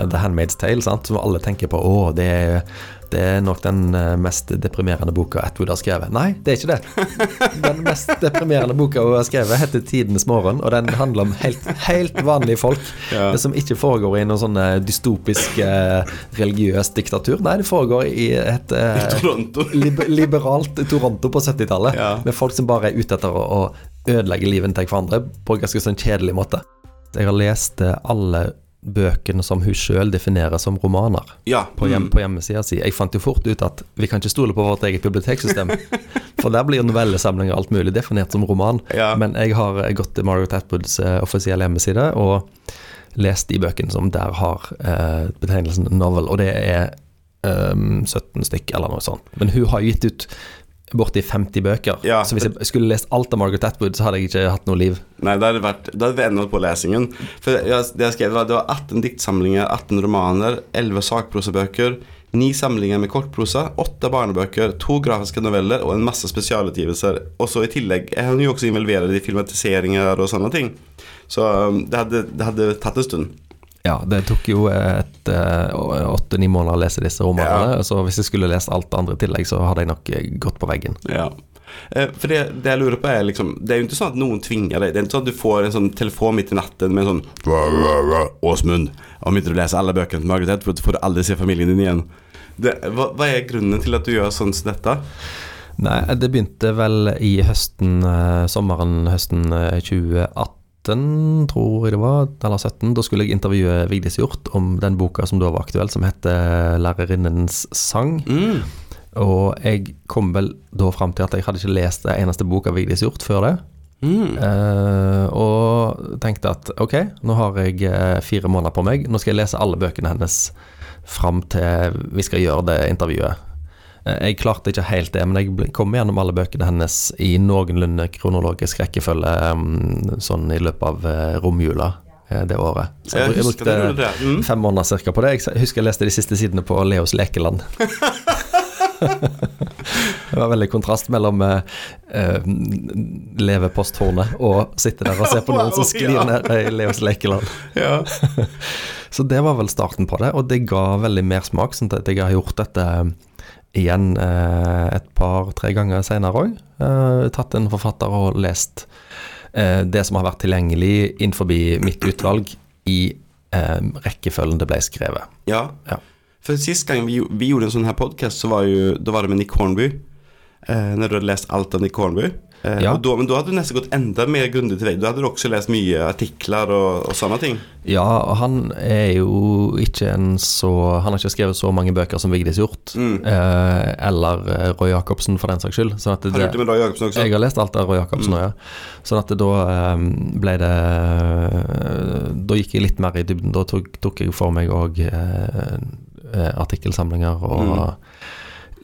eh, The Handmaid's Tale, sant? som alle tenker på å, det er, det er nok den eh, mest deprimerende boka Atwood har skrevet. Nei, det er ikke det. Den mest deprimerende boka hun har skrevet, heter 'Tidenes morgen', og den handler om helt, helt vanlige folk Ja. det som ikke foregår i noe sånn dystopisk eh, religiøst diktatur. Nei, det foregår i et eh, Toronto. liber liberalt Toronto på 70-tallet, Ja. med folk som bare er ute etter å, å ødelegge livet til hverandre på en ganske sånn kjedelig måte. Jeg har lest eh, alle bøkene som hun sjøl definerer som romaner Ja. på, hjem, mm. på hjemmesida si. Jeg fant jo fort ut at vi kan ikke stole på vårt eget biblioteksystem. For der blir novellesamlinger og alt mulig definert som roman. Ja. Men jeg har gått til Margaret Atwoods eh, offisielle hjemmeside og lest de bøkene som der har eh, betegnelsen novel, og det er ehm, 17 stykk eller noe sånt. Men hun har gitt ut borti 50 bøker, Ja. så hvis jeg skulle lest alt av Margaret Atwood, så hadde jeg ikke hatt noe liv. Nei, da hadde, vært, det hadde vi endt på lesingen. For jeg, det jeg skrev var det var 18 diktsamlinger, 18 romaner, 11 sakprosabøker, 9 samlinger med kortprosa, 8 barnebøker, 2 grafiske noveller og en masse spesialutgivelser. Og så i tillegg er hun jo også involvert i filmatiseringer og sånne ting. Så um, det hadde, det hadde tatt en stund. Ja, det tok jo et åtte-ni måneder å lese disse romanene, så hvis jeg skulle lest alt det andre i tillegg, så hadde jeg nok eh, gått på veggen. Ja. Eh, For det, det jeg lurer på er liksom Det er jo ikke sånn at noen tvinger deg. Det er ikke sånn at du får en sånn telefon midt i natten med en sånn «Rå, rå, rå, Åsmund, om ikke du leser alle bøkene til Margaret Edward, får du aldri se familien din igjen. Det, hva, hva er grunnen til at du gjør sånn som dette? Nei, det begynte vel i høsten, eh, sommeren høsten eh, 2018, tror jeg det var, eller 17. Da skulle jeg intervjue Vigdis Hjort om den boka som da var aktuell, som heter 'Lærerinnens sang'. Mm. Og jeg kom vel da fram til at jeg hadde ikke lest det eneste bok av Vigdis Hjort før det. Mm. Uh, og tenkte at ok, nå har jeg eh, fire måneder på meg. Nå skal jeg lese alle bøkene hennes fram til vi skal gjøre det intervjuet. Eh, jeg klarte ikke helt det, men jeg kom gjennom alle bøkene hennes i noenlunde kronologisk rekkefølge mm, sånn i løpet av eh, romjula eh, det året. Så jeg, Jeg brukte det. Mm. fem måneder cirka på det. Jeg husker jeg leste de siste sidene på Leos lekeland. det var veldig kontrast mellom eh, leve posthornet og sitte der og se på noen som sklir ned i Leos lekeland. Ja. Så det var vel starten på det, og det ga veldig mersmak. Sånn at jeg har gjort dette igjen eh, et par-tre ganger senere òg. Eh, tatt en forfatter og lest eh, det som har vært tilgjengelig innenfor mitt utvalg i eh, rekkefølgen det ble skrevet. ja. Ja. For sist gang vi, vi gjorde en sånn her podcast så var jo, da var det med Nick Hornby. Eh, när du hadde lest alt av Nick Hornby. Eh, Ja. då, men da hadde du nesten gått enda mer grundig til vei. Da hadde du også lest mye artikler og, og, sånne ting. Ja, og han er jo ikke en så Han har ikke skrevet så mange bøker som Vigdis Hjort. Mm. Eh, eller eh, Roy Jacobsen, for den saks skyld. Sånn at Har du det med Roy Jacobsen også? Jeg har lest alt av Roy Jacobsen òg, ja. Sånn at det da eh, ble det Da gikk jeg litt mer i dybden. Da tok, tok jeg for meg òg eh, eh, artikkelsamlinger og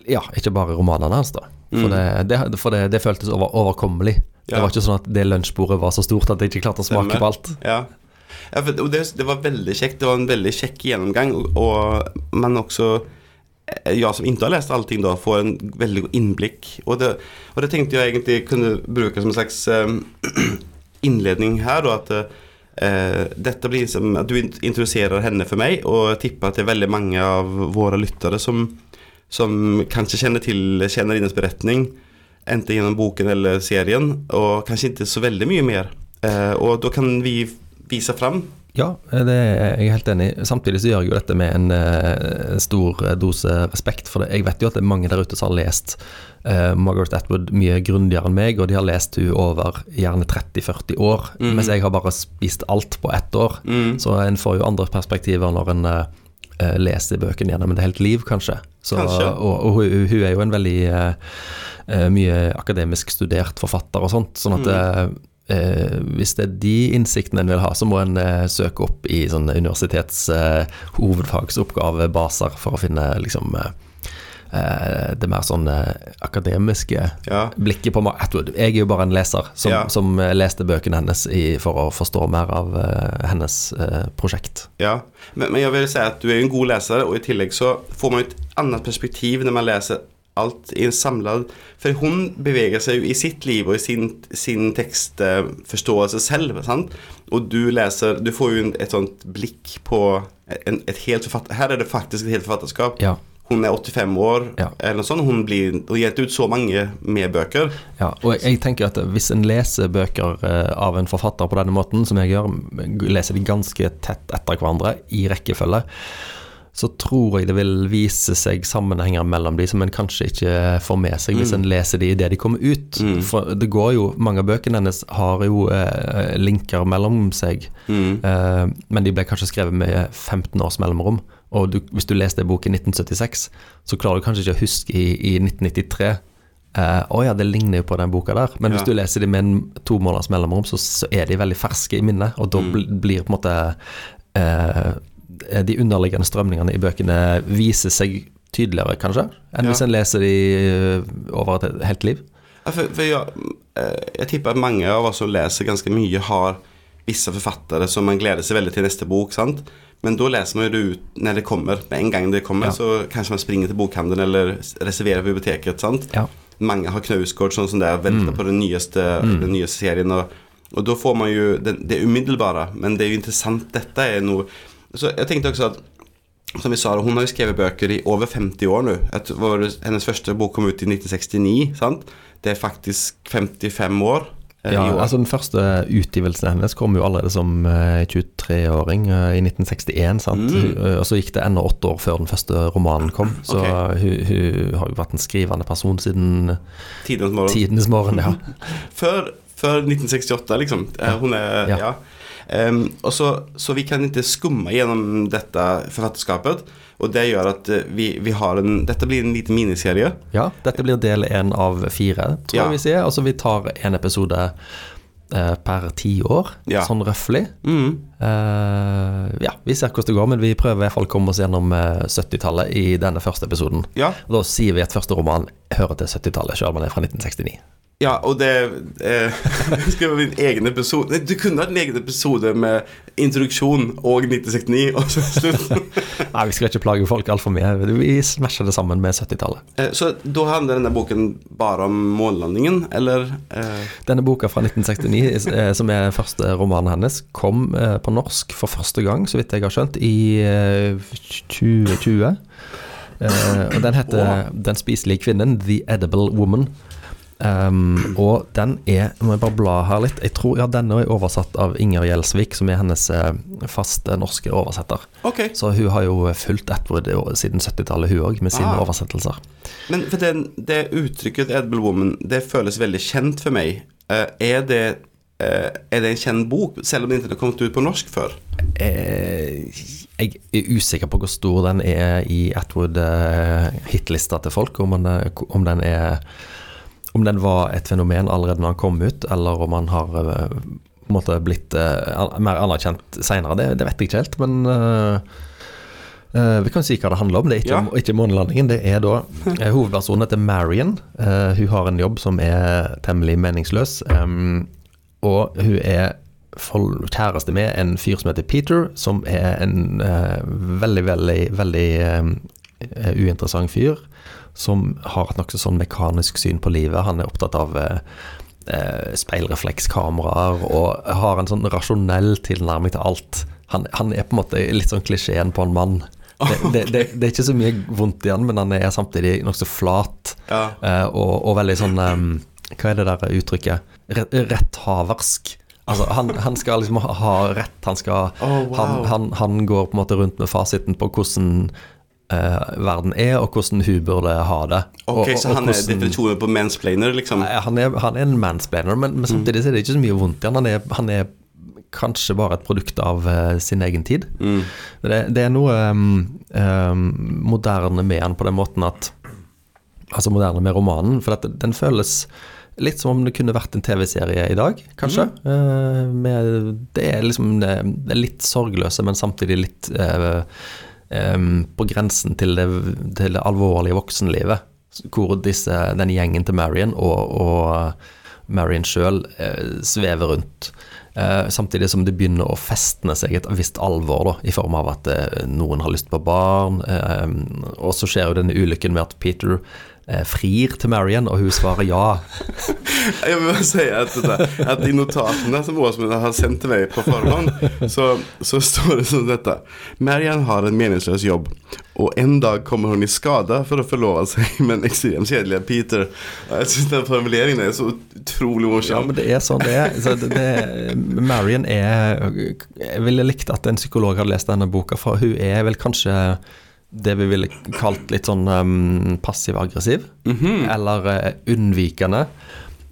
Ja, ikke bare romanene hans, da. For, Mm. det, det, for det, det føltes over, overkommelig. Det var ikke sånn at det lunsjbordet var så stort at jeg ikke klarte å smake Stemme. på alt. Ja. ja det, det var veldig kjekt. Det var en veldig kjekk gjennomgang, og, och man også eh, som ikke har lest allting da, får en veldig god innblikk. Og det, og det tenkte jeg egentlig kunne bruke som en slags um, innledning her, da, at uh, dette blir som at du introduserer henne for meg, og tipper at det er veldig mange av våre lyttere som, som kanske känner till, hennes berättning. Inte genom boken eller serien. Och kanske inte så väldigt mycket mer. Eh, og da kan vi vise fram. Ja, det er jeg helt enig i. Samtidig så gjør jeg jo dette med en uh, stor dose respekt. For det. jeg vet jo at det er mange der ute som har lest uh, Margaret Atwood mye grundigere enn meg, og de har lest hun over gjerne 30-40 år. mm. Mens jeg har bare spist alt på ett år. Mm. Så en får jo andre perspektiver når en eh, eh, leser bøkene gjennom et helt liv, kanskje. Så, Kanskje. Og, og hun, hun er jo en veldig eh, mye akademisk studert forfatter og sånt, sånn at mm. eh, hvis det er de innsiktene en vil ha, så må en eh, søke opp i sånne universitets hovedfagsoppgavebaser for å finne liksom det mer sånn eh, akademiske Ja. blikket på Mark Atwood. Jeg er jo bare en leser som, Ja. som eh, leste bøkene hennes i, for å forstå mer av eh, hennes eh, prosjekt. ja. Men, men jeg vil si at du er jo en god leser, og i tillegg så får man et annet perspektiv når man leser alt i en samlad... For hun beveger seg jo i sitt liv og i sin, sin tekstforståelse selv, sant? Og du leser du får jo et sånt blikk på en, et helt forfatter... Her er det faktisk et helt forfatterskap. Ja. Hun er 85 år, Ja. eller noe sånt. Hun, blir, hun ut så mange med bøker. Ja, og jeg, jeg tenker at hvis en leser bøker eh, av en forfatter på denne måten, som jeg gjør, leser de ganske tett etter hverandre i rekkefølge, så tror jeg det vil vise seg sammenhenger mellom de som en kanskje ikke får med seg hvis en leser de idet de kommer ut. For det går jo, mange av bøkene hennes har jo eh, linker mellom seg, eh, men de ble kanskje skrevet med 15 års mellomrom. Og du, hvis du leste en bok i 1976, så klarer du kanskje ikke å huske i, i 1993 Eh, oh ja, det ligner jo på den boka der. Men hvis du leser de med en to måneders mellomrom, så, så er de veldig ferske i minnet. Og da bl blir på en måte eh, De underliggende strømningene i bøkene viser seg tydeligere, kanskje, enn Ja. hvis en leser de eh, over et helt liv. Ja, for, for jeg, eh, jeg tipper at mange av oss som leser ganske mye, har visse forfattere som man gleder seg veldig til neste bok. sant? Men da leser man jo det ut når det kommer. Med en gang det kommer, Ja. så kanskje man springer til bokhandelen eller reserverer på biblioteket. sant? Ja. Mange har Knausgård sånn som det er, venter på den nyeste, den nyeste serien. Og, og da får man jo det, det umiddelbare, men det er jo interessant. Dette er noe Så jeg tenkte også at som vi sa, Hun har jo skrevet bøker i over 50 år nå. Hennes første bok kom ut i 1969. sant? Det er faktisk 55 år. Eh, Ja, altså Den første utgivelsen hennes kom jo allerede som eh, 23-åring eh, i 1961. sant? Eh, og så gikk det ennå åtte år før den første romanen kom. Så okay. hun, hun har jo vært en skrivende person siden Tidenes morgen. tidenes morgen. ja. Før, før 1968, liksom. Eh, Hun er Ja. Ja. Em, og så, så vi kan ikke skumme gjennom dette forfatterskapet. Og det gjør at eh, vi, vi har en Dette blir en liten miniserie. Ja, dette blir del én av fire, tror Ja. jeg vi sier. Altså vi tar en episode eh, per tiår, Ja. sånn røftlig. Mm. Eh, ja, vi ser hvordan det går, men vi prøver i hvert fall å komme oss gjennom eh, 70-tallet i denne første episoden. Ja. Da sier vi at første roman hører til 70-tallet, selv om den er fra 1969. Ja, og det eh, Skal være min egen episode Nei, Du kunne hatt en egen episode med introduksjon og 1969, og så slutt. Nei, vi skal ikke plage folk altfor mye. Vi smasher det sammen med 70-tallet. Eh, Så da handler denne boken bare om månelandingen, eller? Eh, Denne boka fra 1969, eh, som er første romanen hennes, kom eh, på norsk for første gang, så vidt jeg har skjønt, i eh, 2020. Eh, og den heter 'Den spiselige kvinnen', 'The Edible Woman'. Um, og den er må jeg bare bla her litt. Jeg tror ja, denne er oversatt av Inger Gjelsvik, som er hennes eh, faste norske oversetter. Okay. Så hun har jo fulgt Atwood siden 70-tallet, hun òg, med sine Ah. oversettelser. Men for den, det uttrykket 'Edible Woman' det føles veldig kjent for meg. Uh, er, det, uh, er det en kjent bok, selv om den ikke har kommet ut på norsk før? Uh, jeg er usikker på hvor stor den er i Atwood-hitlista til folk. Om, den om den er Om den var et fenomen allerede når han kom ut, eller om han har eh, på en måte blitt eh, mer anerkjent seinere. Det, det vet jeg ikke helt, men Uh, vi kan si hva det handler om. Det er ikke, Ja. ikke månelandingen. Det er da uh, Hovedpersonen heter Marion. Uh, hun har en jobb som er temmelig meningsløs. Um, og hun er kjæreste med en fyr som heter Peter, som er en veldig, veldig, veldig eh, uinteressant fyr. Som har et nokså sånn mekanisk syn på livet. Han er opptatt av eh, eh, speilreflekskameraer og har en sånn rasjonell tilnærming til alt. Han, han er på en måte litt sånn klisjeen på en mann. Det, det, det, det er ikke så mye vondt i han, men han er samtidig nokså flat Ja. eh, og, og veldig sånn em, Hva er det der uttrykket? Rett, retthaversk. Altså, han, han skal liksom ha, rett. Han skal Oh, wow. han, han, han går på en måte rundt med fasiten på hvordan verden er, og hvordan hun burde ha det. Ok, og, og, Så og han er definisjonen på mansplainer, liksom? Nei, han, er, han er en mansplainer, men, men samtidig så er det ikke så mye vondt i han. Han er, han er kanskje bare et produkt av uh, sin egen tid. Mm. Det, det er noe um, um, moderne med han på den måten at Altså moderne med romanen, for den føles litt som om det kunne vært en TV-serie i dag, kanskje. Eh, med, det er liksom eh, det er litt sorgløse, men samtidig litt eh, em, på grensen til det, til det alvorlige voksenlivet. Hvor disse, den gjengen til Marion og, og Marion sjøl eh, svever rundt. Eh, samtidig som det begynner å festne seg et visst alvor, da, i form av at eh, noen har lyst på barn. Eh, og så skjer jo denne ulykken med at Peter eh, frir til Marion, og hun svarer ja. Jeg vil bare si at, dette, at i notatene som Åsmund har sendt til meg på forhånd, så, så står det sånn dette. Marion har en meningsløs jobb, og en dag kommer hun i skade for å forlove seg med en ekstremt kjedelig Peter. Jeg syns den formuleringen er så utrolig morsom. Ja, men det er sånn det er. Så det, det, Marion er Jeg ville likt at en psykolog hadde lest denne boka, for hun er vel kanskje det vi ville kalt litt sånn um, passiv-aggressiv. Eller uh, unnvikende.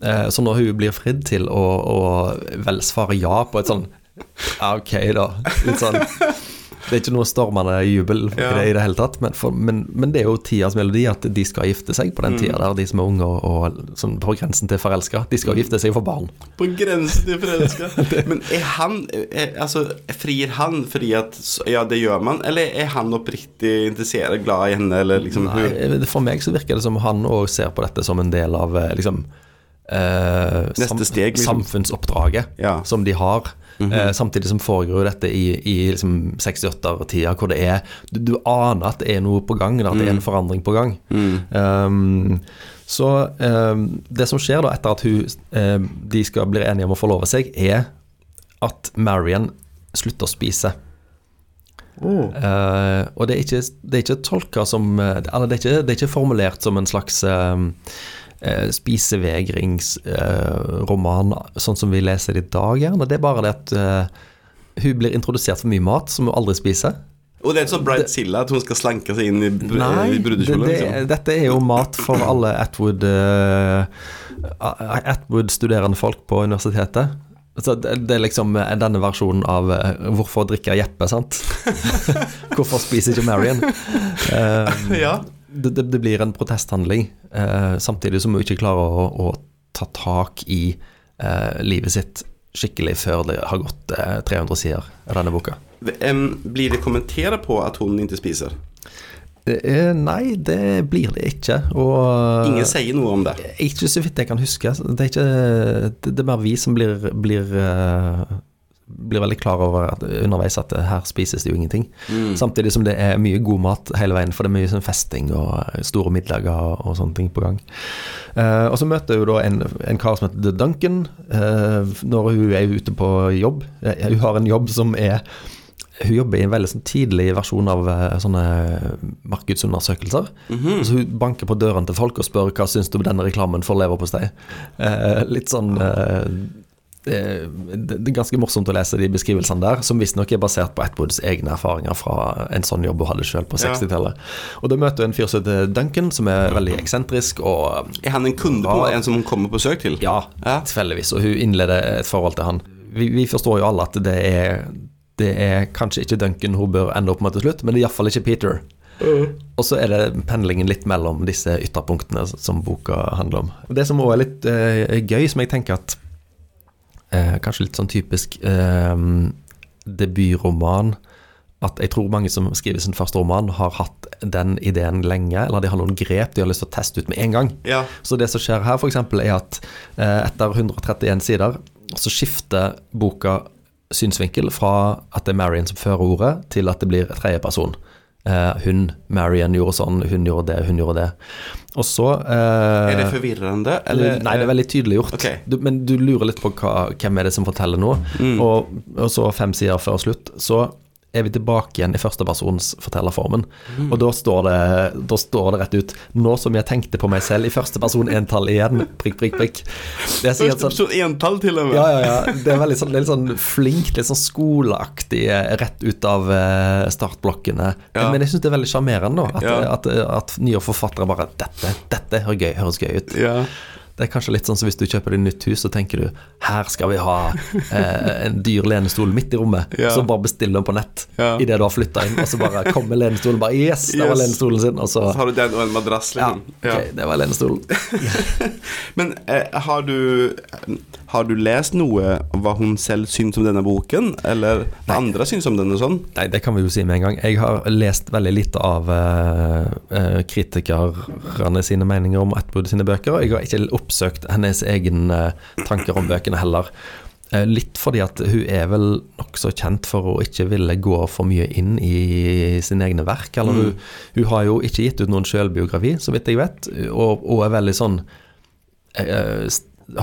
Uh, så når hun blir fridd til å, å vel svare ja på et sånn ok, da. Litt sånn Det er ikke noe stormende jubel Ja. det i det hele tatt, men, for, men, men det er jo tidas melodi at de skal gifte seg på den tida der, de som er unge og, og sånn på grensen til forelska. De skal gifte seg for barn. På grensen til forelska. Men er han er, Altså, frir han fordi at Ja, det gjør man, eller er han oppriktig interessert, glad i henne, eller liksom Nei, for meg så virker det som han òg ser på dette som en del av eh, liksom eh, Neste steg, liksom. Samfunnsoppdraget Ja. som de har. Eh, samtidig som foregår jo dette i, i liksom 68-tida, hvor det er du, du aner at det er noe på gang, at det er en forandring på gang. Um, så um, det som skjer da etter at hun, eh, de skal bli enige om å forlove seg, er at Marion slutter å spise. Eh, og det er ikke, det er ikke tolka som eh, Eller det er ikke, det er ikke formulert som en slags uh, spisevegringsroman, sånn som vi leser det i dag, gjerne. Det er bare det at eh, hun blir introdusert for mye mat som hun aldri spiser. Og det er ikke sånn Silla at hun skal slanke seg inn i, br Nei, i det, det, Liksom. dette er jo mat for alle Atwood uh, Atwood-studerende folk på universitetet. Så det, det er liksom eh, denne versjonen av uh, 'Hvorfor drikker Jeppe', sant? Hvorfor spiser ikke Marion? Uh, Ja. Det, det, det blir en protesthandling, eh, samtidig som hun ikke klarer å, å ta tak i eh, livet sitt skikkelig før det har gått eh, 300 sider av denne boka. Blir det kommentert på at hun ikke spiser? Er, nei, det blir det ikke. Og Ingen sier noe om det. Ikke så vidt jeg kan huske. Det er, ikke, det, det er mer vi som blir, blir, eh, blir veldig klar over at, underveis at her spises det jo ingenting. Samtidig som det er mye god mat hele veien, for det er mye sånn festing og store middager og, og sånne ting på gang. Uh, og så møter hun da en, en kar som heter Duncan uh, når hun er ute på jobb. Uh, hun har en jobb som er hun jobber i en veldig sånn tidlig versjon av eh, sånne markedsundersøkelser. Så hun banker på dørene til folk og spør hva syns du om denne reklamen for leverpostei. Eh, litt sånn eh, det, det er ganske morsomt å lese de beskrivelsene der, som visstnok er basert på Atwoods egne erfaringer fra en sånn jobb hun hadde selv på 60-tallet. Og da møter hun en fyr som heter Duncan, som er veldig eksentrisk og Er han en kunde på en som hun kommer på søk til? ja, Ja. tilfeldigvis. Og hun innleder et forhold til han. Vi, vi forstår jo alle at det er, det er kanskje ikke Duncan hun bør ende opp med til slutt, men det er iallfall ikke Peter. Og så er det pendlingen litt mellom disse ytterpunktene som boka handler om. Det som òg er litt eh, gøy, som jeg tenker at eh, Kanskje litt sånn typisk eh, debutroman at jeg tror mange som skriver sin første roman, har hatt den ideen lenge, eller de har noen grep de har lyst til å teste ut med en gang. Ja. Så det som skjer her, f.eks., er at eh, etter 131 sider så skifter boka synsvinkel fra at det er Marion som fører ordet, til at det blir tredjeperson. Eh, hun, Marion, gjorde sånn, hun gjorde det, hun gjorde det. Og så uh, Er det forvirrende, eller? Nei, det er veldig tydelig gjort. Du, men du lurer litt på hva, hvem er det som forteller noe. Mm. Og, og så fem sider før slutt, så er vi tilbake igjen i førstepersons fortellerformen. Mm. Og da står, det, da står det rett ut Nå som jeg tenkte på meg selv i førsteperson entall igjen, prikk, prikk, prikk. Det er sikkert sånn entall, til og med. ja, ja, ja. Det er veldig sånn, litt sånn flinkt, litt sånn skoleaktig, eh, rett ut av eh, startblokkene. Ja. Men jeg syns det er veldig sjarmerende, da. At, Ja. at, at nye forfattere bare Dette, dette høres gøy, høres gøy ut. Ja. Det er kanskje litt sånn som hvis du kjøper deg nytt hus, så tenker du her skal vi ha eh, en dyr lenestol midt i rommet. Ja. Så bare bestill den på nett Ja. idet du har flytta inn, og så bare kommer lenestolen. Bare yes, der var lenestolen sin. Og så Så har du den og en madrass, ja, okay, ok, det var lenestolen. Men eh, har, du, har du lest noe om hva hun selv syns om denne boken? Eller hva andre syns om den og sånn? Nei, det kan vi jo si med en gang. Jeg har lest veldig lite av uh, kritikerne sine meninger om Atwood sine bøker, og jeg har ikke oppsøkt hennes egen eh, tanker om bøkene heller. Eh, Litt fordi at hun er vel nokså kjent for å ikke ville gå for mye inn i sine egne verk. Eller hun, hun har jo ikke gitt ut noen selvbiografi, så vidt jeg vet, og, og er veldig sånn eh,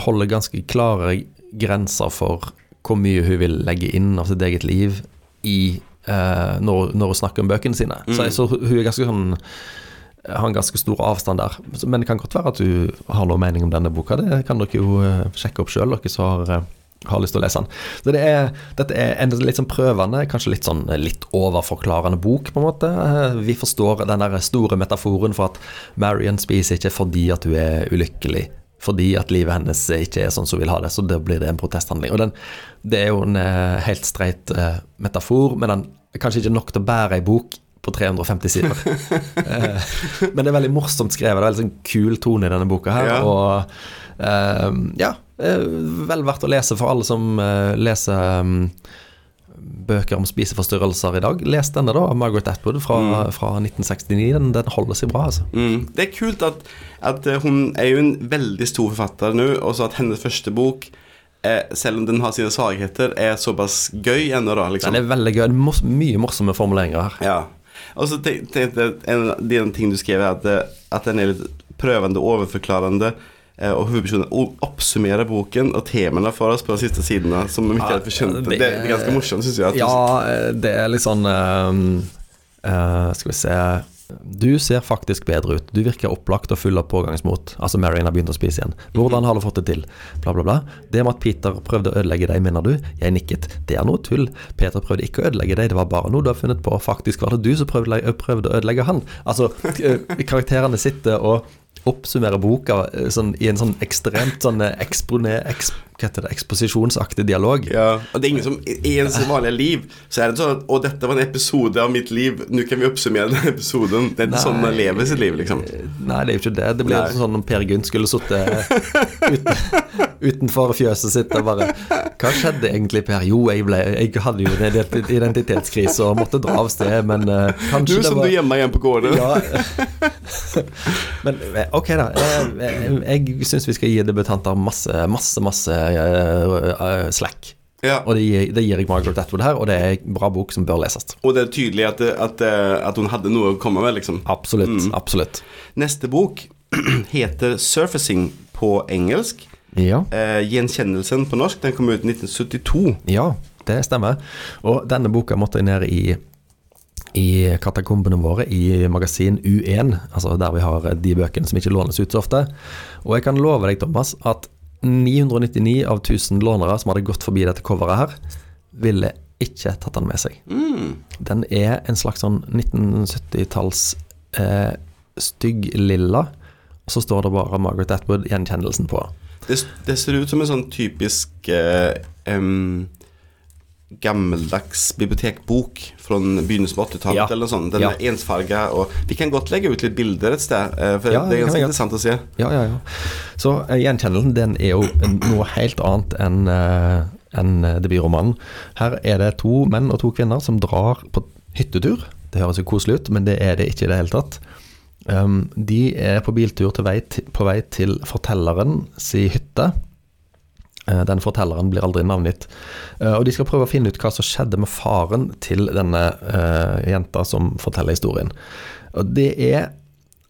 Holder ganske klare grenser for hvor mye hun vil legge inn av sitt eget liv i uh, når, når hun snakker om bøkene sine. Så, jeg- så hun er ganske sånn har en ganske stor avstand der. Men det kan godt være at du har noe mening om denne boka. Det kan dere jo eh, sjekke opp sjøl, dere som har, eh, har lyst til å lese den. Så det er, dette er en litt sånn prøvende, kanskje litt sånn litt overforklarende bok, på en måte. Vi forstår den der store metaforen for at Marion spiser ikke fordi at hun er ulykkelig. Fordi at livet hennes ikke er sånn som hun vil ha det, så da blir det en protesthandling. Og den, Det er jo en eh, helt streit eh, metafor, men den er kanskje ikke nok til å bære ei bok på 350 sider. Eh, Men det er veldig morsomt skrevet. Det er veldig sånn kul tone i denne boka her. Ja. Og ja, vel verdt å lese for alle som leser um, bøker om spiseforstyrrelser i dag. Les denne, da, av Margaret Atwood fra, fra 1969. Den, den holder seg bra, altså. Mm. Det er kult at, at eh, hun er jo en veldig stor forfatter nå, og så at hennes første bok, eh, selv om den har sine svakheter, er såpass gøy ennå, da. liksom. Den er veldig gøy. Mors mye morsomme formuleringer her. Ja. Og så tenkte jeg en de ting du skrev, er at, at den er litt prøvende, overforklarende. Eh, Og hovedpersonen oppsummerer boken og temaene for oss på de siste sidene. Som vi ikke Ja, det Det, er ganske morsomt, syns jeg. Ja, eh, det er litt sånn uh, Skal vi se Du ser faktisk bedre ut. Du virker opplagt og full av pågangsmot. Altså Marion har begynt å spise igjen. Hvordan har du fått det til? Bla, bla, bla. Det med at Peter prøvde å ødelegge deg, mener du? Jeg nikket. Det er noe tull. Peter prøvde ikke å ødelegge deg, det var bare noe du har funnet på. Faktisk var det du som prøvde, prøvde å ødelegge han. Altså, karakterene sitter og oppsummerer boka eh, sånn, i en sånn ekstremt sånn eh, eks, hva heter det, eksposisjonsaktig dialog. Ja, og det er ingen som I ens vanlige liv så er det sånn Å, dette var en episode av mitt liv. Nå kan vi oppsummere den episoden. Det er ikke sånn man lever sitt liv, liksom. Nei, det er jo ikke det. Det blir Nei. sånn om Per Gynt skulle sittet uten, utenfor fjøset sitt og bare Hva skjedde egentlig, Per? Jo, jeg, ble, jeg hadde jo en ident- identitetskrise og måtte dra av sted, men eh, Du kanskje det som var du gjemmer igjen på gården. ja. Men eh, ok, da. Jeg, jeg, jeg syns vi skal gi debutanter masse, masse, masse eh, eh, slack. Ja. Og det gir, det gir jeg Margaret Atwood her, og det er en bra bok som bør leses. Og det er tydelig at, at, eh, at hun hadde noe å komme med, liksom. Absolutt. Absolutt. Neste bok heter 'Surfacing' på engelsk. Ja. Eh, 'Gjenkjennelsen' på norsk. Den kom ut i 1972. Ja, det stemmer. Og denne boka måtte jeg ned i, i katakombene våre i magasin U1, altså der vi har de bøkene som ikke lånes ut så ofte. Og jeg kan love deg, Thomas, at 999 av 1000 lånere som hadde gått forbi dette coveret her, ville ikke tatt den med seg. Den er en slags sånn 1970-talls eh, stygg lilla, og så står det bare Margaret Atwood, gjenkjennelsen på. Det, det ser ut som en sånn typisk eh, um, gammeldags bibliotekbok fra begynnelsen av 80-tallet Ja. eller noe sånt. Den Ja. er ensfarga, og vi kan godt legge ut litt bilder et sted, eh, for Ja, det er ganske interessant å se. Ja, ja, ja. Så eh, gjenkjennelsen den er jo noe helt annet enn enn, eh, debutromanen. Her er det to menn og to kvinner som drar på hyttetur. Det høres jo koselig ut, men det er det ikke i det hele tatt. Um, de er på biltur vei på vei til fortelleren si hytte. Eh, Den fortelleren blir aldri navngitt. Eh, Og de skal prøve å finne ut hva som skjedde med faren til denne uh, jenta som forteller historien. Og det er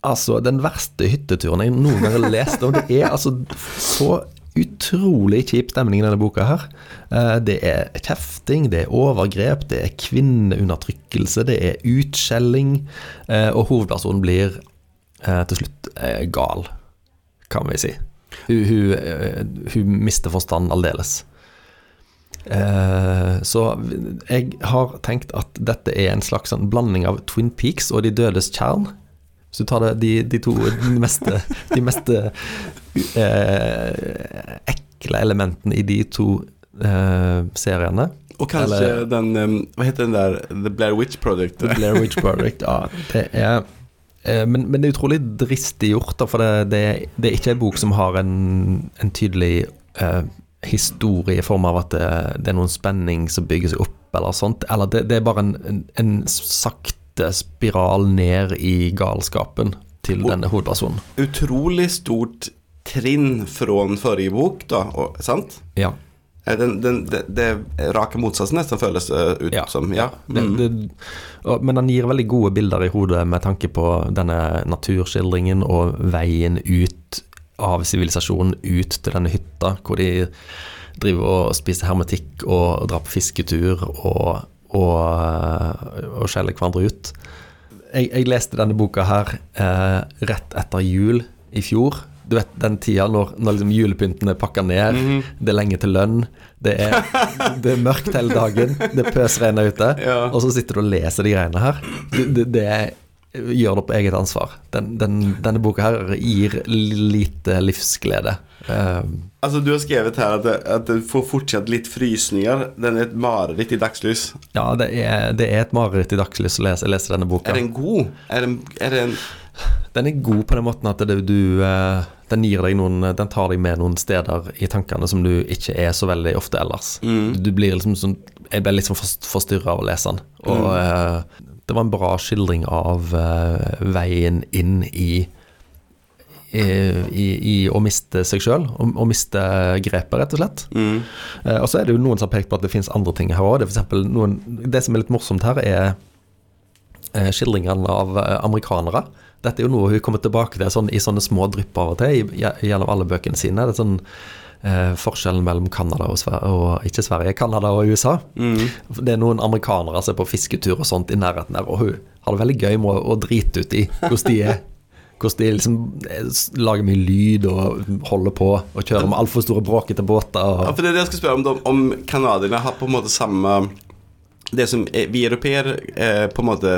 altså den verste hytteturen jeg noen gang har lest om. Det er altså så utrolig kjip stemning i denne boka her. Eh, Det er kjefting, det er overgrep, det er kvinneundertrykkelse, det er utskjelling, eh, og hovedpersonen blir eh, til slutt gal, kan vi si. Hun, hun, hun mister forstanden aldeles. Så jeg har tenkt at dette er en slags sånn blanding av Twin Peaks og De dødes tjern. Hvis du tar det, de, de to de meste, de meste eh, ekle elementene i de to eh, seriene. Og kanskje Eller- den Hva heter den der The Blair Witch Project? The Blair Witch Project, ja. Det er eh, men, men det er utrolig dristig gjort, da, for det, det, det er ikke en bok som har en, en tydelig eh, historie i form av at det, det er noen spenning som bygger seg opp, eller sånt. Eller det, det er bare en, en, en sakte spiral ned i galskapen til Og- denne hovedpersonen. Utrolig stort trinn fra forrige bok, da, og, sant? Ja. Eh, Den, den, det, det rake motsatsen nesten føles ut Ja. som. Ja. Mm. det, og, men han gir veldig gode bilder i hodet med tanke på denne naturskildringen og veien ut av sivilisasjonen ut til denne hytta, hvor de driver og spiser hermetikk og drar på fisketur og, og, og skjeller hverandre ut. Jeg, jeg leste denne boka her eh, rett etter jul i fjor. Du vet den tida når, når liksom julepynten er pakka ned, det er lenge til lønn, det er, det er mørkt hele dagen, det pøsregner ute, Ja. og så sitter du og leser de greiene her. Det, det, det gjør det på eget ansvar. Den, den, denne boka her gir lite livsglede. Eh, Altså, du har skrevet her at at du får fortsatt litt frysninger. Den er et mareritt i dagslys. ja, det er, det er et mareritt i dagslys å lese, lese denne boka. Er den god? Er den, er den Den er god på den måten at det, du uh, Den noen Den tar deg med noen steder i tankene som du ikke er så veldig ofte ellers. Du blir liksom sånn Jeg ble litt sånn forstyrra av å lese den. Og eh, det var en bra skildring av uh, veien inn i i, i, i å miste seg sjøl, å og miste grepet, rett og slett. mm. Uh, og så er det jo noen som har pekt på at det finnes andre ting her òg. Det, noen- det som er litt morsomt her, er eh, skildringene av amerikanere. Dette er jo noe hun kommer tilbake til sånn, i sånne små drypp av og til i- i- gjennom alle bøkene sine. Det er sånn eh, forskjellen mellom Canada og, Sver og ikke Sverige, Canada og USA. Det er noen amerikanere som er på fisketur og sånt i nærheten her, og hun har det veldig gøy med å, å drite ut i hvordan de er. Hvordan de liksom eh, lager mye lyd og holder på og kjører med altfor store bråkete båter. Og, Ja, for det er det jeg skal spørre om. Om canadierne har på en måte samme Det som eh, vi europeer eh, på en måte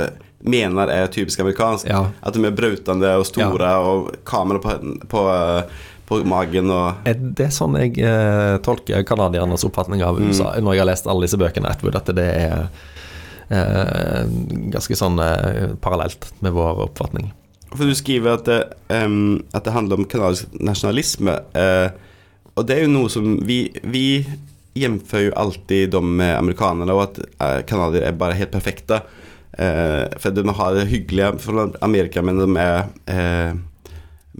mener er typisk amerikansk. Ja. At de er brautende og store og kamera på, på, på magen og det er sånn jeg eh, tolker canadiernes oppfatning av USA når jeg har lest alle disse bøkene Atwood, at det er eh, ganske sånn eh, parallelt med vår oppfatning. For du skriver at det, um, at det handler om kanadisk nasjonalisme. eh, og det er jo noe som vi, vi jämför jo alltid dem med amerikanerne, og at canadiere er bare helt perfekte. Eh, for de har det hyggelige for Amerika, men de er eh,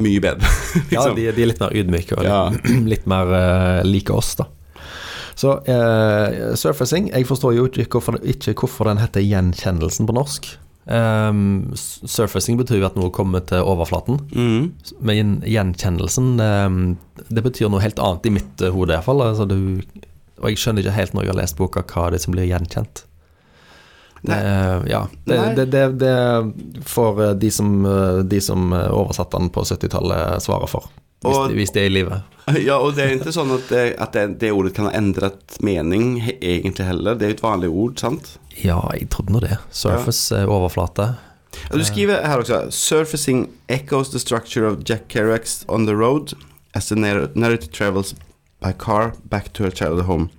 mye bedre. Ja, liksom. de, de er litt mer ydmyke og litt, Ja. litt mer uh, like oss, da. Så uh, surfacing Jeg forstår jo ikke hvorfor, ikke hvorfor den heter gjenkjennelsen på norsk. Um, surfacing betyr jo at noe kommer til overflaten. Mm. Men gjenkjennelsen um, Det betyr noe helt annet i mitt eh, hode iallfall. Altså, du- og jeg skjønner ikke helt når jeg har lest boka hva det er som blir gjenkjent. Det, ja, det, det, det, det får eh, de som, eh, de som eh, oversatte den på 70-tallet svare for. Hvis, Og- hvis de er i live. Ja, og det er ikke sånn at, det, at det, det ordet kan ha endret mening egentlig heller. Det er jo et vanlig ord, sant? Ja, jeg trodde nå det. Surface ja. overflate. Du skriver her også Surfacing echoes the structure of Jack Kerouacs On the Road as the narrative travels by car back to her childhood home.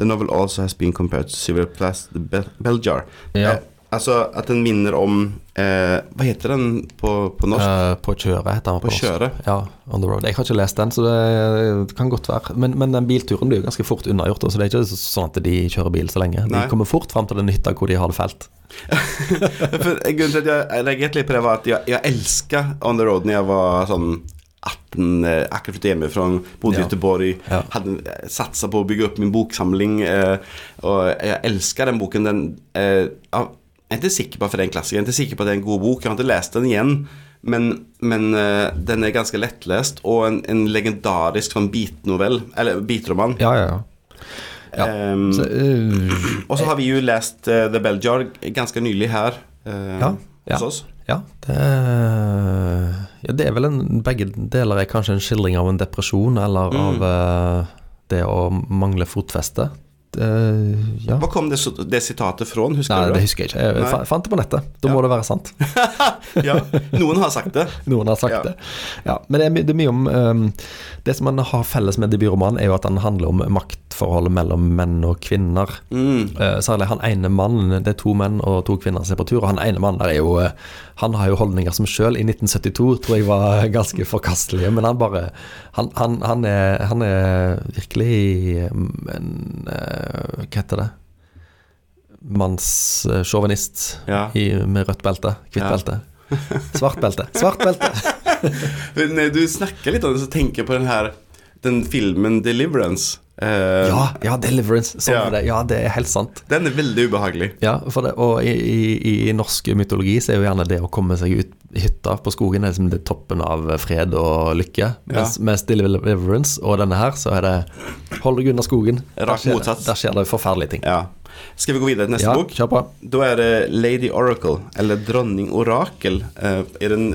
The novel also has been compared to Civil Plast Bell, Bell Jar. Ja. Eh, altså at den minner om eh, Hva heter den på, på norsk? Uh, på kjøret heter den på norsk. kjøret? Ja, On the Road. Jeg har ikke lest den, så det kan godt være. Men, men den bilturen blir jo ganske fort unnagjort. Så det er ikke sånn at de kjører bil så lenge. De Nei. kommer fort fram til den hytta hvor de har det felt. For Grunnen til at jeg reagerte litt på det, var at jeg, jeg elska On the Road når jeg var sånn 18, eh, akkurat flyttet hjemmefra, bodde i Ja. Göteborg, Ja. hade eh, på å bygge opp min boksamling. Eh, og jeg elsker den boken. Den, eh, jeg er ikke sikker på at det er en klassiker, jeg er ikke sikker på at det er en god bok. Jeg har ikke lest den igjen. Men, men eh, den er ganske lettlest, og en, en legendarisk sånn bitnovell, eller bitroman. Ja, ja, ja. Ja. Ehm, Så, uh, og så har vi jo lest uh, The Bell Jar ganske nylig her uh, Ja, ja. hos oss. Ja, det, ja, det er vel en Begge deler er kanskje en skildring av en depresjon, eller Mm. av eh, det å mangle fotfeste. Det, ja. Hvor kom det, det sitatet fra? Husker Nei, du det det? husker jeg ikke. Jeg Nei. fant det på nettet. Da Ja. må det være sant. ja, noen har sagt det. Noen har sagt Ja. det. Ja, men det er, det er mye om um, Det som man har felles med debutromanen, er jo at den handler om maktforholdet mellom menn og kvinner. Mm. Uh, særlig han ene mannen, det er to menn og to kvinner som er på tur, og han ene mannen der er jo uh, Han har jo holdninger som sjøl i 1972 tror jeg var ganske forkastelige, men han bare Han, han, han, er, han er virkelig mm, en Hva heter det? Mannssjåvinist Ja. med rødt belte. Hvitt Ja. belte. Svart belte. Svart belte! När du snakker litt om det så tenker jeg på den här den filmen 'Deliverance'. Uh, Ja, ja, Deliverance. Sånn Ja. er det. Ja, det er helt sant. Den er veldig ubehagelig. Ja, det, og i, i, i norsk mytologi så er jo gjerne det å komme seg ut i hytta på skogen er liksom det toppen av fred og lykke. Mens, mens Deliverance og denne her, så er det hold deg unna skogen. Rakt motsatt. der skjer det forferdelige ting. Ja. Skal vi gå videre til neste Ja, bok? kjør på. Da er det Lady Oracle, eller Dronning Orakel, Uh, i den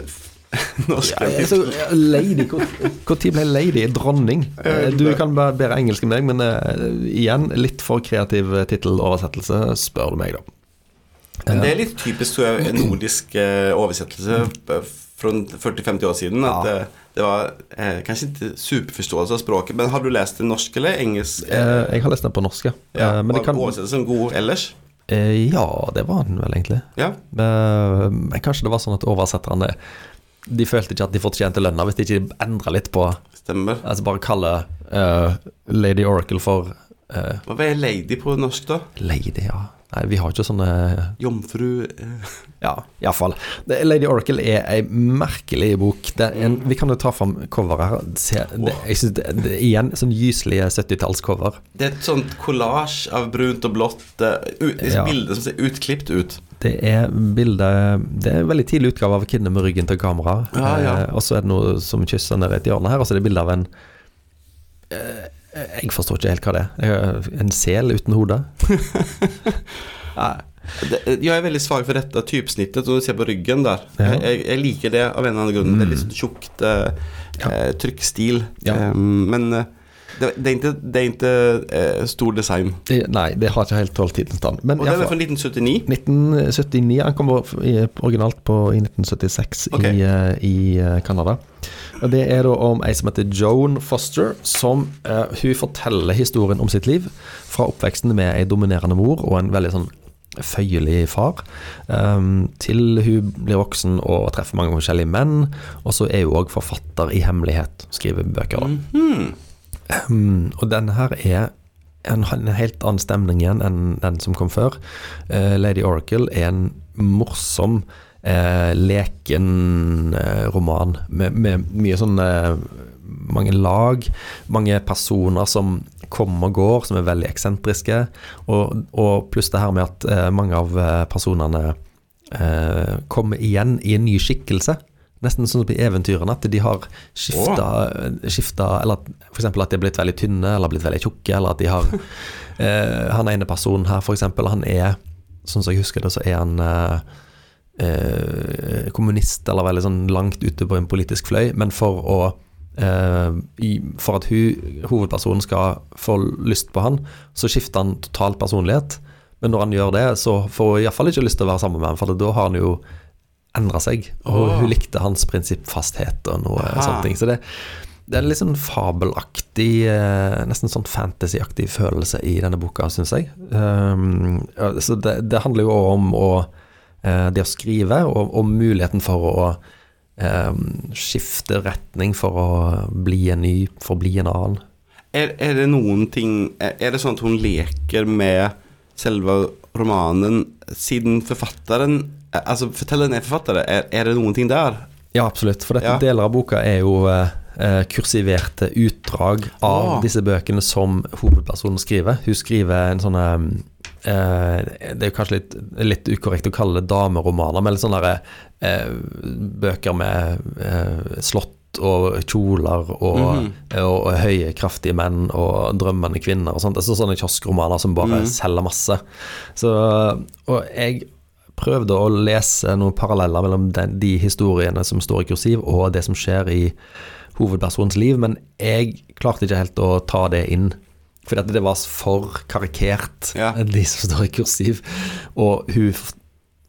norske Ja, altså, lady, Når ble lady dronning? Eh, Du kan være bedre engelsk enn meg, men uh, igjen, litt for kreativ titteloversettelse, spør du meg, da. Men det er litt typisk tror jeg, nordisk eh, oversettelse eh, fra 40-50 år siden. At Ja. eh, det var eh, kanskje ikke superforståelse av språket. Men har du lest det norsk eller engelsk? Eh, Jeg har lest den på norsk, ja. ja, Eh, Men det var kan oversettelsen god ellers? Eh, Ja, det var den vel egentlig. Ja. Eh, Men kanskje det var sånn at oversetterne De følte ikke at de fortjente lønna hvis de ikke endra litt på Stemmer. Altså bare kalle uh, Lady Oracle for uh, Hva er lady på norsk, da? Lady, ja. Nei, vi har ikke sånne Jomfru eh, Ja, iallfall. Lady Oracle er ei merkelig bok. Det en, vi kan jo ta fram coveret her. Se, det, jeg synes det, det igjen sånn gyselige 70-tallscover. Det er et sånt kollasj av brunt og blått. eh, ut- Ja. bilde som ser utklipt ut. Det er bilde Det er en veldig tidlig utgave av kvinne med ryggen til kamera. Ja, ja. Eh, og så er det noe som kysser nede i et hjørne her, og så er det bilde av en eh, Jeg forstår ikke helt hva det er. Eh, En sel uten hode. Nei. Jeg er veldig svak for dette typesnittet, som du ser på ryggen der. Ja. Mm. Jeg, jeg liker det av en eller annen grunn. Det er litt sånn tjukt eh, Ja. eh, trykkstil. Ja. Um, men eh, det, det er ikke, det er ikke eh, stor design. Det, nei, det har ikke helt holdt tidens tann. Men Og den er fra 1979. 1979. Han kom originalt på, i 1976 okay. i, eh, i eh, Canada. Og Det er da om ei som heter Joan Foster, som eh, hun forteller historien om sitt liv. Fra oppveksten med ei dominerende mor og en veldig sånn føyelig far. Um, til hun blir voksen og treffer mange forskjellige menn. Og så er hun òg forfatter i hemmelighet. Skriver bøker, da. Mhm. Um, og denne her er en, en helt annen stemning igjen enn den som kom før. Uh, Lady Oracle er en morsom, uh, leken uh, roman med, med mye sånn mange lag, mange personer som kommer og går, som er veldig eksentriske, og, og pluss det her med at mange av personene kommer igjen i en ny skikkelse. Nesten sånn som i eventyrene, at de har skifta, skifta Eller f.eks. at de har blitt veldig tynne, eller blitt veldig tjukke, eller at de har eh, Han ene personen her, eksempel, han er Sånn som jeg husker det, så er han eh, eh, kommunist, eller veldig sånn langt ute på en politisk fløy, men for å eh, i, For at hun, hovedpersonen skal få lyst på han, så skifter han totalt personlighet. Men når han gjør det, så får hun iallfall ikke lyst til å være sammen med ham, for da har han jo endra seg. Og oh. hun likte hans prinsippfasthet og noe Aha. sånne ting. Så det, det er en litt sånn fabelaktig, eh, nesten sånn fantasyaktig følelse i denne boka, syns jeg. Um, så det, det handler jo om å, eh, det å skrive, og, og muligheten for å um, skifte retning for å bli en ny, for å bli en annen. Er, er det noen ting Er det sånn at hun leker med selve romanen siden forfatteren Altså, fortelleren er forfatter. Er, er det noen ting der? Ja, absolutt. For dette Ja. deler av boka er jo eh, eh, kursiverte utdrag av oh. disse bøkene som hovedpersonen skriver. Hun skriver en sånn eh, eh, Det er jo kanskje litt, litt ukorrekt å kalle det dameromaner, men litt sånne eh, bøker med eh, slott og kjoler og, Mhm. og, høye, kraftige menn og drømmende kvinner og sånt. Det er sånne kioskromaner som bare Mhm. selger masse. Så, og jeg prøvde å lese noen paralleller mellom den, de historiene som står i kursiv, og det som skjer i hovedpersonens liv, men jeg klarte ikke helt å ta det inn. Fordi at det var for karikert, Ja. de som står i kursiv. Og hun,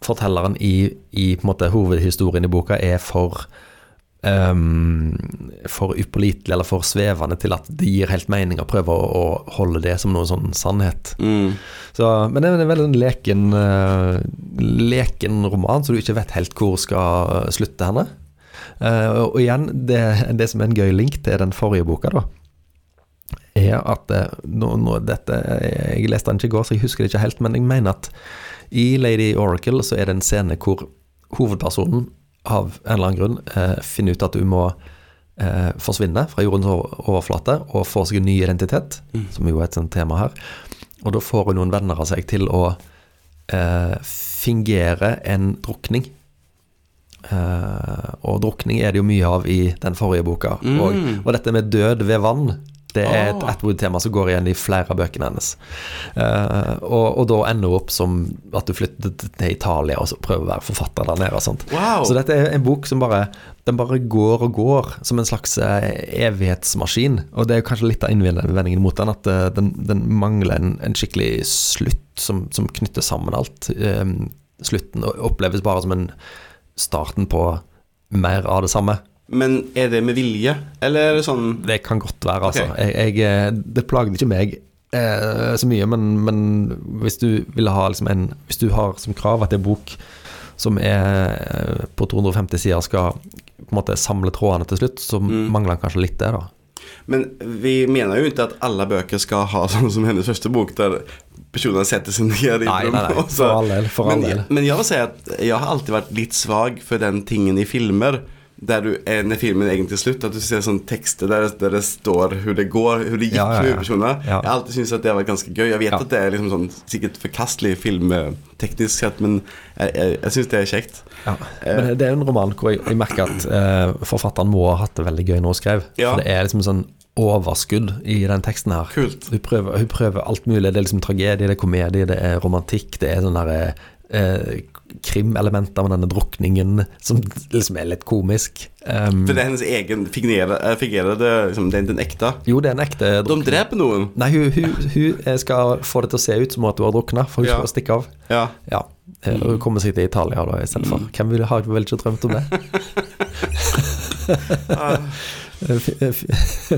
fortelleren i, i måte, hovedhistorien i boka er for ehm, for upålitelig eller for svevende til at det gir helt mening å prøve å, å holde det som noe sånn sannhet. Mm. Så, men det er en veldig sånn leken, uh, leken roman, så du ikke vet helt hvor skal slutte henne. Uh, og igjen, det, det som er en gøy link til den forrige boka, da, er at eh, nå, nå, dette, Jeg leste den ikke i går, så jeg husker det ikke helt, men jeg mener at i Lady Oracle så er det en scene hvor hovedpersonen av en eller annen grunn eh, finner ut at hun må eh, forsvinne fra jordens overflate og få seg en ny identitet, som jo er et sånt tema her. Og da får hun noen venner av seg til å eh, fingere en drukning. Eh, og drukning er det jo mye av i den forrige boka. Og, og dette med død ved vann, det er et Ah. Atwood-tema som går igjen i flere av bøkene hennes. Uh, og, og da ender hun opp som at du flytter til Italia og så prøver å være forfatter der nede. og sånt. Wow. Så dette er en bok som bare den bare går og går, som en slags eh, evighetsmaskin. Og det er kanskje litt av innvendingen mot den, at eh, den, den mangler en, en skikkelig slutt som, som knytter sammen alt. Um, slutten oppleves bare som en starten på mer av det samme. Men er det med vilje, eller er det sånn Det kan godt være, altså. Okay. Jeg, jeg, eh, det plagde ikke meg eh, så mye, men, men hvis du vil ha liksom en Hvis du har som krav at en bok som er eh, på 250 sider skal på en måte samle trådene til slutt, så Mm. mangler den kanskje litt det, da. Men vi mener jo ikke at alle bøker skal ha sånn som hennes første bok, der personene setter seg ned i Nei, nei, nei, for all del, for all del. men jeg vil si at jeg har alltid vært litt svag for den tingen i filmer. Der du, eh, når filmen egentlig slutt, at du ser sånne tekster der, der det står hvordan det går, hvordan det gikk Ja, ja, med ja. hovedpersonene. Ja. Jeg har alltid syntes at det har vært ganske gøy. Jeg vet at det er liksom sånn sikkert forkastelig film eh, sett, men jeg, jeg, jeg syns det er kjekt. Ja. Men det er en roman hvor jeg, jeg merker at eh, forfatteren må ha hatt det veldig gøy når hun skrev. For det er liksom sånn overskudd i den teksten her. Kult. Hun prøver, hun prøver alt mulig. Det er liksom tragedie, det er komedie, det er romantikk, det er sånn derre eh, krimelementer med denne drukningen som liksom er litt komisk. Um, For det er hennes egen fignerede, eh, liksom, det er den ekte. jo, det er en ekte De dreper noen. Nei, hun, hun, hun eh, skal få det til å se ut som at hun har drukna, for hun Ja. skal stikke av. Ja. Ja, eh, hun kommer seg til Italia da i stedet for. Hvem ville ha vel ikke drømt om det? F- f-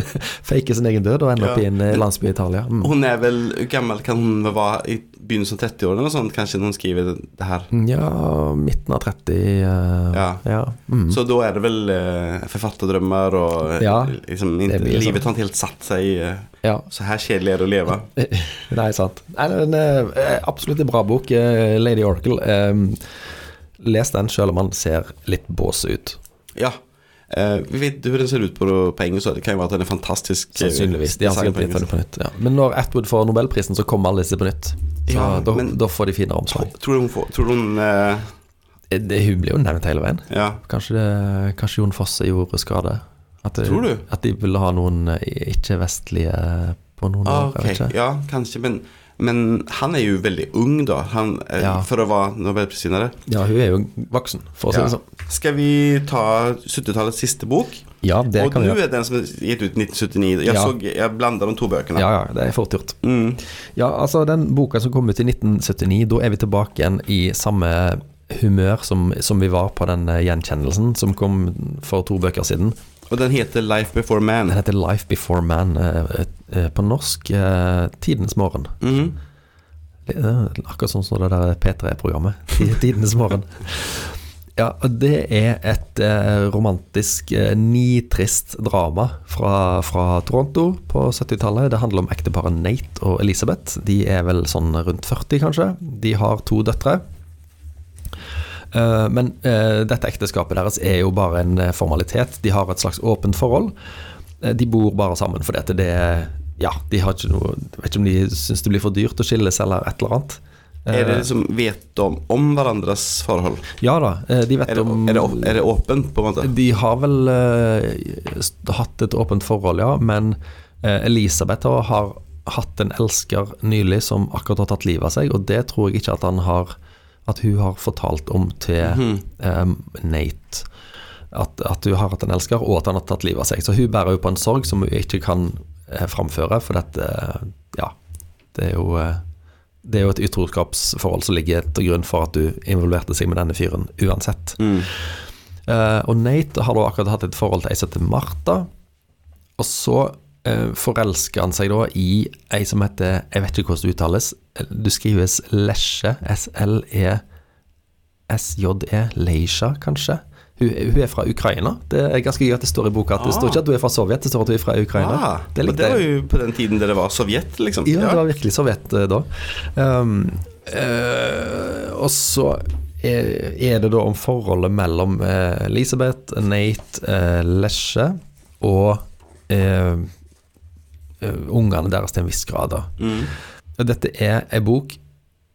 Fake sin egen død og ende opp Ja. i en eh, landsby i Italia. Mm. Hun er vel gammel kan hun være i begynnelsen av 30-årene eller sånt, kanskje, når hun skriver det, her? Ja, midten av 30 Uh, Ja. ja. Mm. Så da er det vel uh, forfatterdrømmer og eh, Ja, liksom, det blir Livet har ikke helt satt seg. uh, ja. så her kjedelig er det å leve. Nei, sant. Nei, en, eh, absolutt en bra bok. eh, Lady Oracle. Eh, les den selv om han ser litt bås ut. Ja. Eh, vi vet hvordan det ser ut på, penger, så det kan jo være at den er fantastisk. eh, Sannsynligvis. De har sikkert blitt funnet på nytt. Ja. Men når Atwood får Nobelprisen, så kommer alle disse på nytt. Så Ja, da, men- da får de finere omslag. Tror du hun får Tror du hun uh, Det, hun blir jo nevnt hele veien. Ja. Kanskje, det, kanskje Jon Fosse gjorde skade. At det, Tror du? At de ville ha noen ikke-vestlige på noen Ah, år. ok, Jeg vet ikke. ja, kanskje, men, men han er jo veldig ung, da. Han, eh, Ja. For å være nobelprisvinner. Ja, hun er jo voksen, for å si Ja. det sånn. Skal vi ta 70-tallets siste bok? Ja, det og kan vi Og du er den som er gitt ut 1979. Jeg, Ja. så, jeg blanda de to bøkene. Ja, ja, det er fort gjort. Mm. Ja, altså den boka som kom ut i 1979, da er vi tilbake igjen i samme humør som, som vi var på den eh, gjenkjennelsen som kom for to bøker siden. Og den heter Life Before Man. Den heter Life Before Man, Et eh, på norsk eh, Tidens morgen. Mm er akkurat sånn som det der P3-programmet. Tidenes morgen. Ja, og det er et eh, romantisk, eh, nitrist drama fra, fra Toronto på 70-tallet. Det handler om ekteparet Nate og Elisabeth. De er vel sånn rundt 40, kanskje. De har to døtre. Eh, men eh, dette ekteskapet deres er jo bare en eh, formalitet. De har et slags åpent forhold. Eh, de bor bare sammen fordi det Ja, de har ikke noe Jeg vet ikke om de syns det blir for dyrt å skilles eller et eller annet. Er det Eh, liksom Vet de om hverandres forhold? Ja da, eh, de vet Er det, om er det, er det åpent, på en måte? De har vel uh, hatt et åpent forhold, ja, men uh, Elisabeth har- hatt en elsker nylig som akkurat har tatt livet av seg, og det tror jeg ikke at han har At hun har fortalt om til Mhm. um, Nate. At, at hun har hatt en elsker, og at han har tatt livet av seg. Så hun bærer jo på en sorg som hun ikke kan framføre, for dette eh, Ja, det er jo eh, det er jo et utroskapsforhold som ligger til grunn for at du involverte seg med denne fyren uansett. Mm. Uh, og Nate har da akkurat hatt et forhold til ei som heter Martha. Og så uh, forelsker han seg da i ei som heter Jeg vet ikke hvordan det uttales. Du skrives Lesje. S-L-E-S-J-E. Leisha, kanskje. Hun, hun er fra Ukraina. Det er ganske gøy at det står i boka at det Ah. står ikke at hun er fra Sovjet, det står at hun er fra Ukraina. Ah, det er litt, det var jo på den tiden det var Sovjet, liksom. Ja, det var virkelig Sovjet eh, da. Um, uh, og så er, er det da om forholdet mellom uh, Elisabeth, Nate, uh, Lesje og eh, eh, ungene deres til en viss grad. da. Mm. Dette er ei bok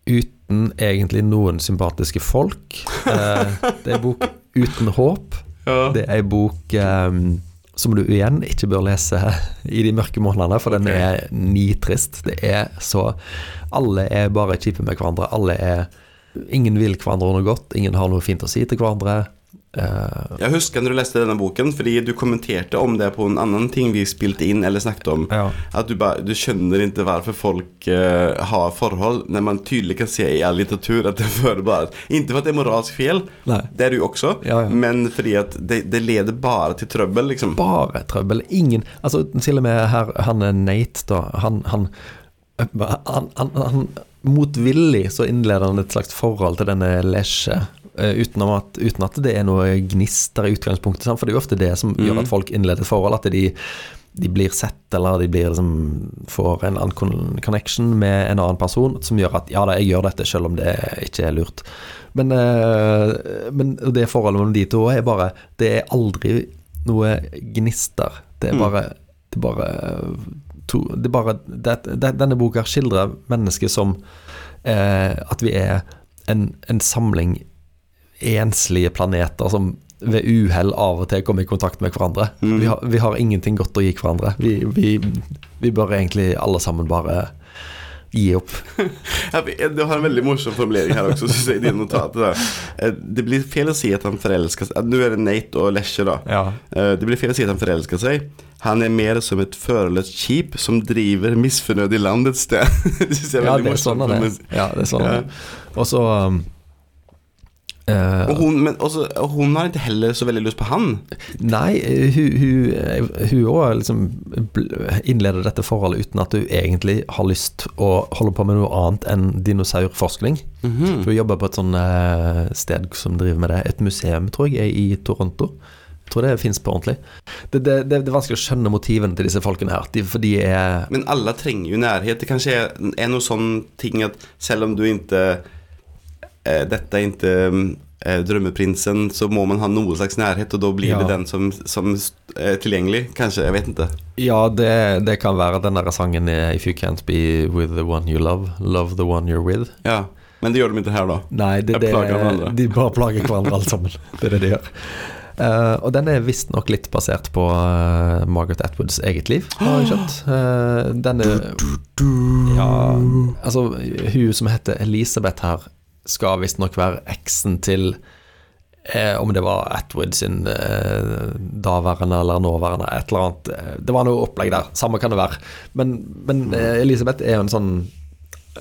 uten egentlig noen sympatiske folk. Eh, det er ei bok uten håp. Ja. Det er ei bok um, som du igjen ikke bør lese i de mørke månedene, for den er nitrist. Det er så Alle er bare kjipe med hverandre. Alle er Ingen vil hverandre noe godt. Ingen har noe fint å si til hverandre. Eh, Jeg husker når du leste denne boken, fordi du kommenterte om det på en annen ting vi spilte inn eller snakket om. ja. At du, ba, du skjønner ikke hvorfor folk uh, har forhold, når man tydelig kan se i all litteratur at det fører bare Ikke for at det er moralsk fel, Nei. det er du også, Ja, ja. men fordi at det, det leder bare til trøbbel, liksom. bare trøbbel. Ingen Altså, til og med her, han er Nate, da. Han, han, han, han, han Motvillig så innleder han et slags forhold til denne Lesje. Eh, Uten, at, uten at det er noe gnister i utgangspunktet. For det er jo ofte det som gjør at folk innleder et forhold. At de, de blir sett, eller de blir liksom, får en annen connection med en annen person som gjør at ja da, jeg gjør dette selv om det ikke er lurt. Men, eh, men det forholdet mellom de to er bare Det er aldri noe gnister. Det er Mm. bare, det er bare to, det er bare det, Denne boka skildrer mennesket som eh, at vi er en, en samling enslige planeter som ved uhell av og til kommer i kontakt med hverandre. Mm. Vi, har, vi har ingenting godt å gi hverandre. Vi, vi, vi bør egentlig alle sammen bare gi opp. Du har en veldig morsom formulering her også, syns jeg, i dine notater. da. Eh, Det blir fel å si at han forelsker seg Nå er det Nate og Lesje, da. Ja. Det blir fel å si at han forelsker seg. Han er mer som et førerløst skip som driver misfornøyd i land et sted. det synes jeg er Ja, veldig det er sånn morsomt. er. Ja, det er sånn Ja. Og så um, eh, Og hun, men også, og hun har ikke heller så veldig lyst på han. Nei, hun, hun, hun liksom innleder dette forholdet uten at hun egentlig har lyst å holde på med noe annet enn dinosaurforskning. For Hun jobber på et sånn eh, sted som driver med det. Et museum, tror jeg, er i Toronto. Jeg tror det fins på ordentlig. Det, det, det, det er vanskelig å skjønne motivene til disse folkene her. De, for de er Men alle trenger jo nærhet. Det kanskje er, er noe sånn ting at selv om du ikke eh, Dette er ikke eh, drømmeprinsen, så må man ha noe slags nærhet, og da blir Ja. det den som, som er tilgjengelig. Kanskje. Jeg vet ikke. Ja, det, det kan være den der sangen eh, If you can't be with the one you love, love the one you're with. Ja. Men det gjør de ikke her, da. Nei, det, det, de bare plager hverandre alle sammen. Det er det de gjør. Uh, og den er visstnok litt basert på uh, Margaret Atwoods eget liv, har jeg skjønt. Uh, den er Ja, altså Hun som heter Elisabeth her, skal visstnok være eksen til eh, Om det var Atwood sin eh, daværende eller nåværende, et eller annet. eh, Det var noe opplegg der. Samme kan det være. Men, men eh, Elisabeth er jo en sånn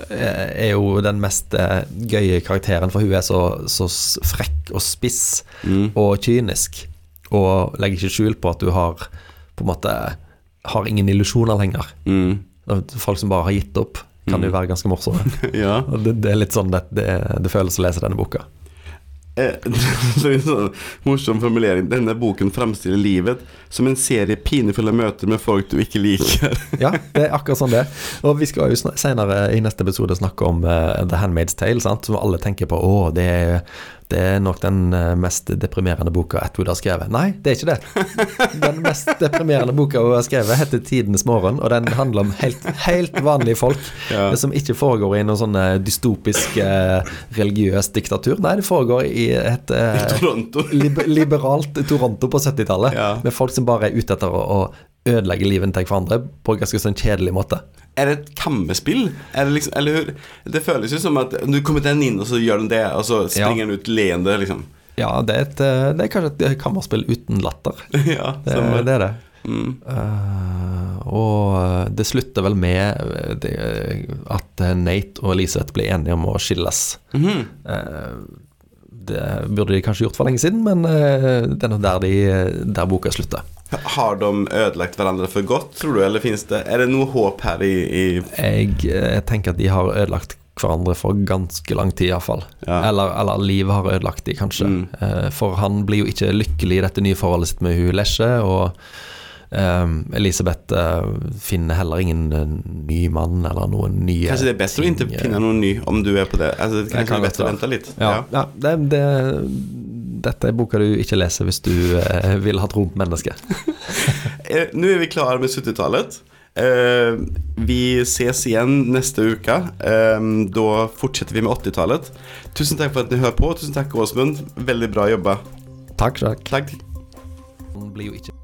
eh, er jo den mest eh, gøye karakteren, for hun er så, så frekk og spiss Mm. og kynisk. Og legger ikke skjul på at du har på en måte har ingen illusjoner lenger. Mm. Folk som bare har gitt opp, kan jo være ganske morsomme. Ja. Det, det er litt sånn det, det, det føles å lese denne boka. Eh, sånn morsom formulering. Denne boken fremstiller livet som en serie pinefulle møter med folk du ikke liker. Ja, det er akkurat sånn det. Og vi skal jo senere i neste episode snakke om uh, The Handmaid's Tale, sant? som alle tenker på å, det er, det er nok den eh, mest deprimerende boka Atwood har skrevet. Nei, det er ikke det. Den mest deprimerende boka hun har skrevet, heter 'Tidenes morgen', og den handler om helt, helt vanlige folk Ja. som ikke foregår i noe sånn eh, dystopisk eh, religiøs diktatur. Nei, det foregår i et eh, Toronto. lib liberalt Toronto på 70-tallet, Ja. med folk som bare er ute etter å, å ødelegge livet til hverandre på en ganske sånn kjedelig måte. Er det et kammespill? Det liksom, eller? Det føles jo som at du kommer den inn, og så gjør den det, og så springer den ut leende, liksom. Ja, det er, et, eh, det er kanskje et kammerspill uten latter. ja, Det, det er det. Mm. Uh, og det slutter vel med eh, det, at eh, Nate og Elisabeth blir enige om å skilles. Mm -hmm. uh, det burde de kanskje gjort for lenge siden, men uh, det er der, de, der boka slutter. Har de ødelagt hverandre for godt, tror du? Eller finnes det Er det noe håp her i, i Jeg, jeg, tenker at de har ødelagt hverandre for ganske lang tid, iallfall. Ja. Eller, eller livet har ødelagt de, kanskje. Mm. Eh, For han blir jo ikke lykkelig i dette nye forholdet sitt med hun Lesje, og eh, Elisabeth eh, finner heller ingen eh, ny mann eller noen nye Kanskje det er best å ikke finne noen ny om du er på det? Altså, Det kanskje kan det er best å vente litt? Ja, ja det, det, dette er boka du ikke leser hvis du eh, vil ha tro på mennesket. eh, nå er vi klare med 70-tallet. Eh, vi ses igjen neste uke. Eh, da fortsetter vi med 80-tallet. Tusen takk for at dere hører på. Tusen takk, Åsmund. Veldig bra jobba. Takk, takk. Takk. Blir jo ikke